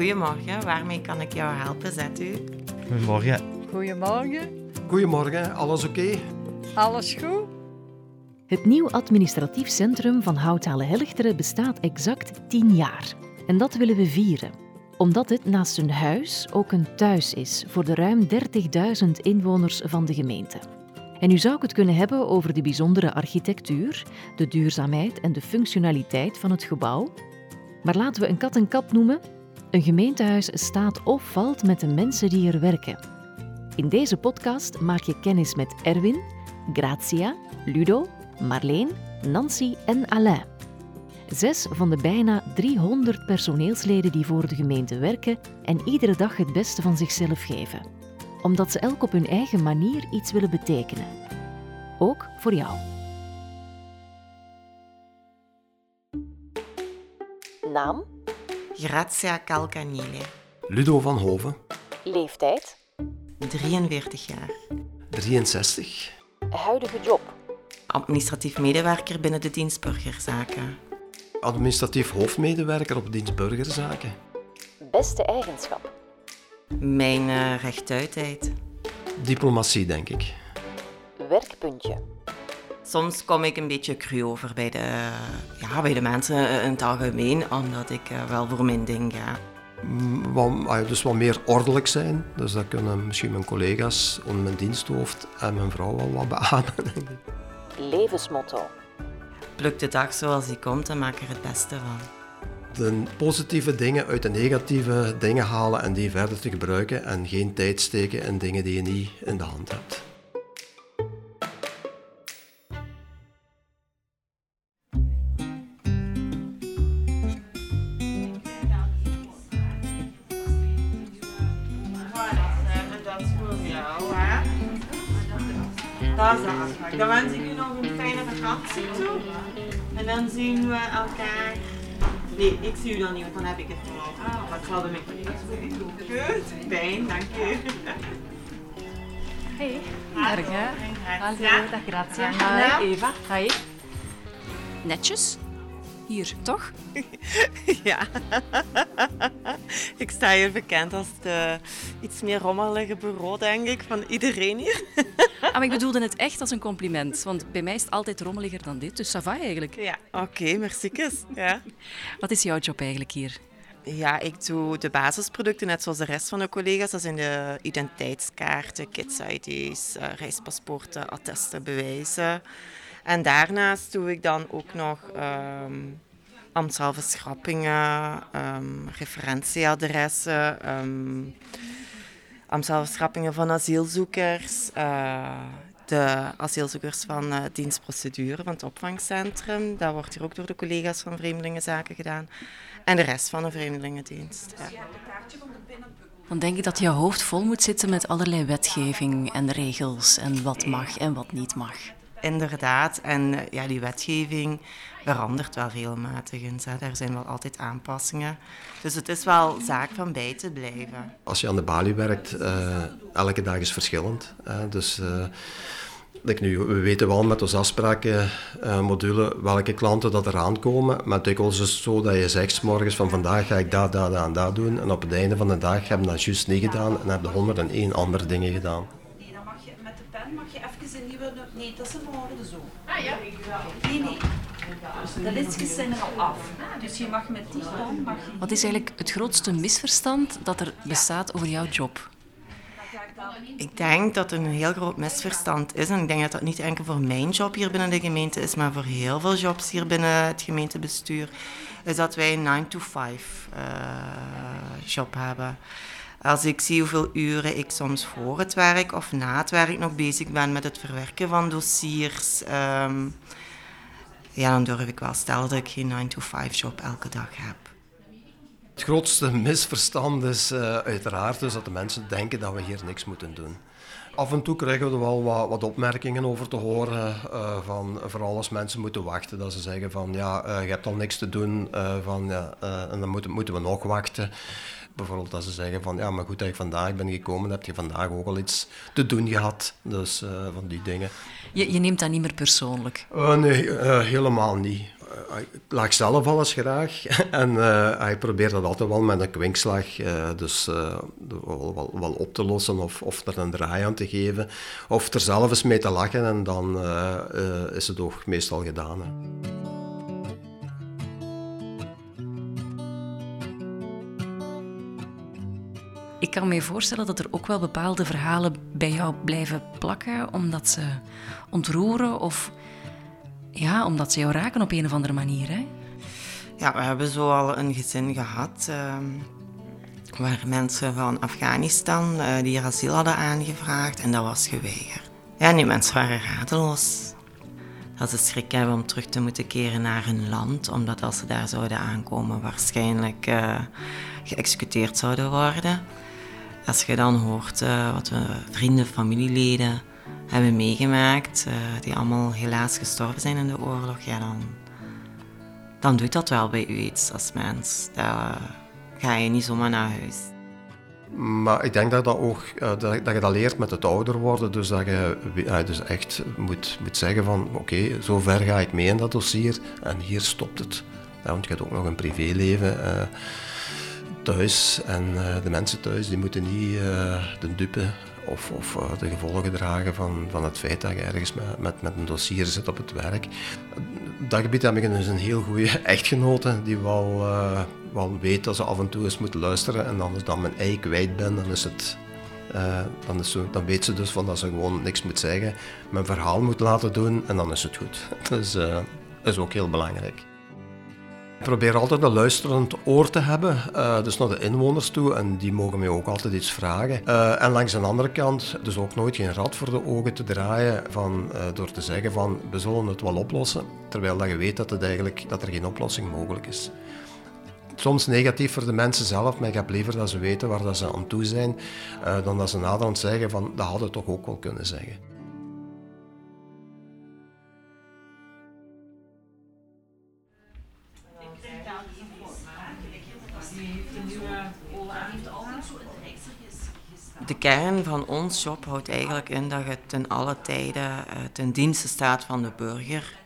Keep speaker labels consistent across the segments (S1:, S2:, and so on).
S1: Goedemorgen, waarmee kan ik jou helpen, zet u?
S2: Goedemorgen.
S3: Goedemorgen.
S4: Goedemorgen, alles oké?
S3: Alles goed?
S5: Het nieuw administratief centrum van Houthalen-Helchteren bestaat exact 10 jaar. En dat willen we vieren. Omdat het naast een huis ook een thuis is voor de ruim 30.000 inwoners van de gemeente. En nu zou ik het kunnen hebben over de bijzondere architectuur, de duurzaamheid en de functionaliteit van het gebouw. Maar laten we een kat een kat noemen. Een gemeentehuis staat of valt met de mensen die er werken. In deze podcast maak je kennis met Erwin, Gratia, Ludo, Marleen, Nancy en Alain. Zes van de bijna 300 personeelsleden die voor de gemeente werken en iedere dag het beste van zichzelf geven. Omdat ze elk op hun eigen manier iets willen betekenen. Ook voor jou. Naam,
S1: Grazia Calcanile,
S4: Ludo van Hoven,
S5: leeftijd,
S1: 43 jaar.
S4: 63.
S5: huidige job,
S1: Administratief medewerker binnen de dienst burgerzaken.
S4: Administratief hoofdmedewerker op dienst burgerzaken.
S5: beste eigenschap,
S1: Mijn eh, rechtuitheid.
S4: Diplomatie, denk ik.
S5: werkpuntje,
S1: Soms kom ik een beetje cru over bij de, ja, bij de mensen in het algemeen, omdat ik eh, wel voor mijn ding ga.
S4: Mm, Wat, dus wat meer ordelijk zijn. Dus dat kunnen misschien mijn collega's onder mijn diensthoofd en mijn vrouw wel wat beamen.
S5: levensmotto,
S1: Pluk de dag zoals die komt en maak er het beste van.
S4: De positieve dingen uit de negatieve dingen halen en die verder te gebruiken. En geen tijd steken in dingen die je niet in de hand hebt.
S1: Dan wens ik u nog een fijne vakantie toe. En dan zien we elkaar. Nee, ik zie u dan niet, want dan heb ik het nog. Ah, wat zal er met collega's doen? Goed, fijn, dank u.
S6: Hey, Morgen. Hallo, dag. Hi, Eva. Hi. Netjes. Hier, toch?
S1: Ja. ik sta hier bekend als de iets meer rommelige bureau, denk ik, van iedereen hier.
S6: Ah, maar ik bedoelde het echt als een compliment. Want bij mij is het altijd rommeliger dan dit, dus ça va eigenlijk.
S1: Ja, oké, merci. Ja.
S6: Wat is jouw job eigenlijk hier?
S1: Ja, ik doe de basisproducten net zoals de rest van de collega's. Dat zijn de identiteitskaarten, kids-ID's, eh, reispaspoorten, attesten, bewijzen. En daarnaast doe ik dan ook nog ehm ambtshalve schrappingen, ehm, referentieadressen, ehm ambtshalve schrappingen van asielzoekers, eh, de asielzoekers van eh dienstprocedure van het opvangcentrum. Dat wordt hier ook door de collega's van Vreemdelingenzaken gedaan. En de rest van de Vreemdelingendienst. Ja.
S6: Dan denk ik dat je hoofd vol moet zitten met allerlei wetgeving en regels en wat mag en wat niet mag.
S1: Inderdaad, en eh, ja, die wetgeving verandert wel regelmatig. hè. Daar zijn wel altijd aanpassingen. Dus het is wel zaak van bij te blijven.
S4: Als je aan de balie werkt, eh, elke dag is verschillend. dus eh, like nu, we weten wel met onze afsprakenmodule welke klanten dat eraan komen. Maar dikwijls is het zo dat je zegt morgens van vandaag ga ik dat, dat, en dat doen. En op het einde van de dag heb je dat juist niet gedaan en heb je 101 andere dingen gedaan.
S7: Je met de pen mag je even een nieuwe. Nee, dat is in orde zo. Ah ja? Nee, nee. De lidsjes zijn er al af. Dus je mag met die pen. Mag je
S6: Wat is eigenlijk het grootste misverstand dat er bestaat over jouw job?
S1: Ik denk dat er een heel groot misverstand is. En ik denk dat dat niet enkel voor mijn job hier binnen de gemeente is, maar voor heel veel jobs hier binnen het gemeentebestuur. Is dat wij een 9-to-5 eh, job hebben. Als ik zie hoeveel uren ik soms voor het werk of na het werk nog bezig ben met het verwerken van dossiers, ehm, ja, dan durf ik wel stellen dat ik geen 9-to-5 job elke dag heb.
S4: Het grootste misverstand is eh, uiteraard dus dat de mensen denken dat we hier niks moeten doen. Af en toe krijgen we er wel wat, wat opmerkingen over te horen, eh, van, vooral als mensen moeten wachten. Dat ze zeggen van ja, eh, je hebt al niks te doen van, ja, en dan moeten, moeten we nog wachten. Bijvoorbeeld dat ze zeggen van ja, maar goed dat ik vandaag ben gekomen, heb je vandaag ook al iets te doen gehad. Dus eh, van die dingen.
S6: Je, je neemt dat niet meer persoonlijk.
S4: Eh, nee, eh, helemaal niet. ik lag zelf alles graag en hij probeert dat altijd wel met een kwinkslag dus, wel, wel, wel, op te lossen of, of er een draai aan te geven of er zelf eens mee te lachen en dan is het ook meestal gedaan. Hè.
S6: Ik kan me voorstellen dat er ook wel bepaalde verhalen bij jou blijven plakken, omdat ze ontroeren of ja, omdat ze jou raken op een of andere manier. Hè?
S1: Ja, we hebben zo al een gezin gehad uh, waar mensen van Afghanistan uh, die asiel hadden aangevraagd en dat was geweigerd. Ja, die mensen waren radeloos. Dat ze schrik hebben om terug te moeten keren naar hun land, omdat als ze daar zouden aankomen waarschijnlijk uh, geëxecuteerd zouden worden. Als je dan hoort uh, wat we vrienden, familieleden hebben meegemaakt, uh, die allemaal helaas gestorven zijn in de oorlog, ja, dan, dan doet dat wel bij u iets als mens. Dan uh, ga je niet zomaar naar huis.
S4: Maar ik denk dat, dat, ook, dat, je dat leert met het ouder worden. Dus dat je dus echt moet, moet zeggen van oké, zo ver ga ik mee in dat dossier en hier stopt het. Want je hebt ook nog een privéleven thuis. En uh, de mensen thuis die moeten niet uh, de dupe of, of uh, de gevolgen dragen van, van het feit dat je ergens met, met, met een dossier zit op het werk. Dat gebied heb ik dus een heel goede echtgenote die wel, wel weet dat ze af en toe eens moet luisteren. En ik dan mijn ei kwijt ben, dan is het dan, is dan, weet ze dus van dat ze gewoon niks moet zeggen, mijn verhaal moet laten doen en dan is het goed. Dus dat is ook heel belangrijk. Ik probeer altijd een luisterend oor te hebben, uh, dus naar de inwoners toe, en die mogen mij ook altijd iets vragen. Uh, en langs de andere kant, dus ook nooit geen rad voor de ogen te draaien van, uh, door te zeggen van we zullen het wel oplossen, terwijl dat je weet dat, het eigenlijk, dat er geen oplossing mogelijk is. Soms negatief voor de mensen zelf, maar ik heb liever dat ze weten waar dat ze aan toe zijn, dan dat ze naderhand zeggen van dat hadden toch ook wel kunnen zeggen.
S1: De kern van ons job houdt eigenlijk in dat je ten alle tijden uh, ten dienste staat van de burger.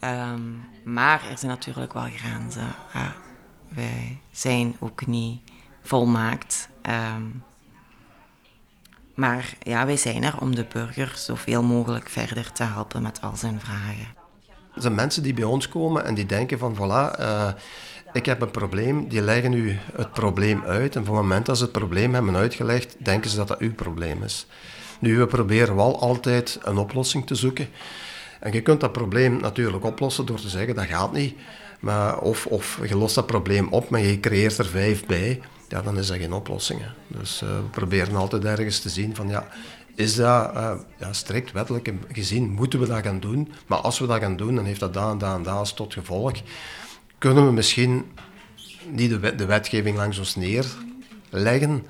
S1: Um, maar er zijn natuurlijk wel grenzen. Wij zijn ook niet volmaakt. Um, maar ja, wij zijn er om de burger zoveel mogelijk verder te helpen met al zijn vragen.
S4: Er zijn mensen die bij ons komen en die denken van voilà, uh, ik heb een probleem, die leggen nu het probleem uit. En van het moment dat ze het probleem hebben uitgelegd, denken ze dat dat uw probleem is. Nu, we proberen wel altijd een oplossing te zoeken. En je kunt dat probleem natuurlijk oplossen door te zeggen dat gaat niet. Maar of, of je lost dat probleem op, maar je creëert er vijf bij. Ja, dan is dat geen oplossing. Dus uh, we proberen altijd ergens te zien van ja, is dat uh, ja, strikt wettelijk gezien, moeten we dat gaan doen. Maar als we dat gaan doen, dan heeft dat daar en daar en daar tot gevolg kunnen we misschien niet de, wet, de wetgeving langs ons neerleggen,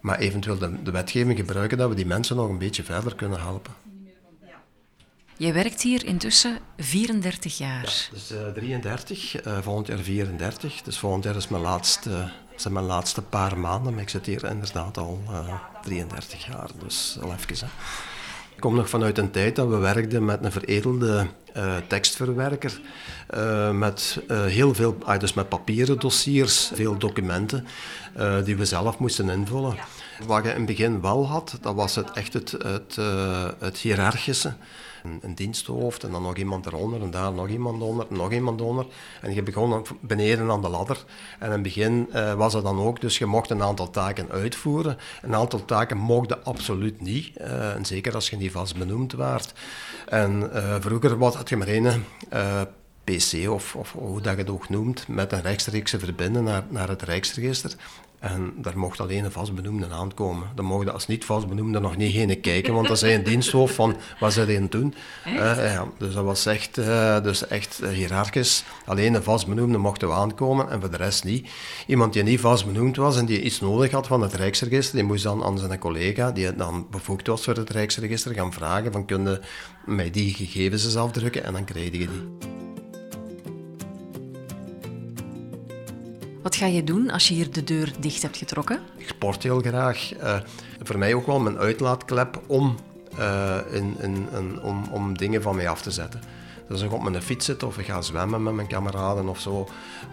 S4: maar eventueel de, de wetgeving gebruiken dat we die mensen nog een beetje verder kunnen helpen.
S6: Jij werkt hier intussen 34 jaar.
S4: Ja, dus uh, 33, uh, volgend jaar 34. Dus volgend jaar is mijn laatste, zijn mijn laatste paar maanden, maar ik zit hier inderdaad al uh, eh, 33 jaar, dus al even. Hè. Ik kom nog vanuit een tijd dat we werkten met een veredelde uh, tekstverwerker. Uh, met uh, heel veel, ah, dus met papieren dossiers, veel documenten die we zelf moesten invullen. Wat je in het begin wel had, dat was het echt het, het, het hiërarchische een, diensthoofd en dan nog iemand eronder en daar nog iemand onder nog iemand onder. En je begon beneden aan de ladder. En in het begin uh, was dat dan ook, dus je mocht een aantal taken uitvoeren. Een aantal taken mochten absoluut niet, uh, en zeker als je niet vast benoemd werd. En uh, vroeger het je maar één PC of, of, hoe dat je het ook noemt, met een rechtstreekse verbinden naar, naar het Rijksregister. En daar mocht alleen een vastbenoemde aankomen. Dan mocht als niet vastbenoemde nog niet heen kijken, want dan zei een diensthoofd van, wat ze aan doen? Uh, ja, dus dat was echt, uh, dus echt hiërarchisch. Alleen een vastbenoemde mochten we aankomen en voor de rest niet. Iemand die niet vastbenoemd was en die iets nodig had van het Rijksregister, die moest dan aan zijn collega, die dan bevoegd was voor het Rijksregister, gaan vragen van, kun mij die gegevens eens afdrukken? En dan kreeg je die.
S6: Wat ga je doen als je hier de deur dicht hebt getrokken?
S4: Ik sport heel graag. Uh, voor mij ook wel mijn uitlaatklep om, in, om, om dingen van mij af te zetten. Dus als ik op mijn fiets zit of ik ga zwemmen met mijn kameraden of zo,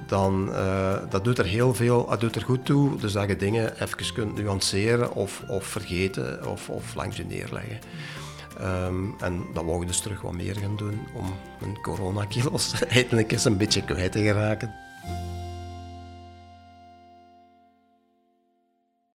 S4: dan uh, dat doet er heel veel, dat doet er goed toe. Dus dat je dingen even kunt nuanceren of, of vergeten of, of langs je neerleggen. Um, en dat wou ik dus terug wat meer gaan doen om mijn coronakilos eindelijk eens een beetje kwijt te geraken.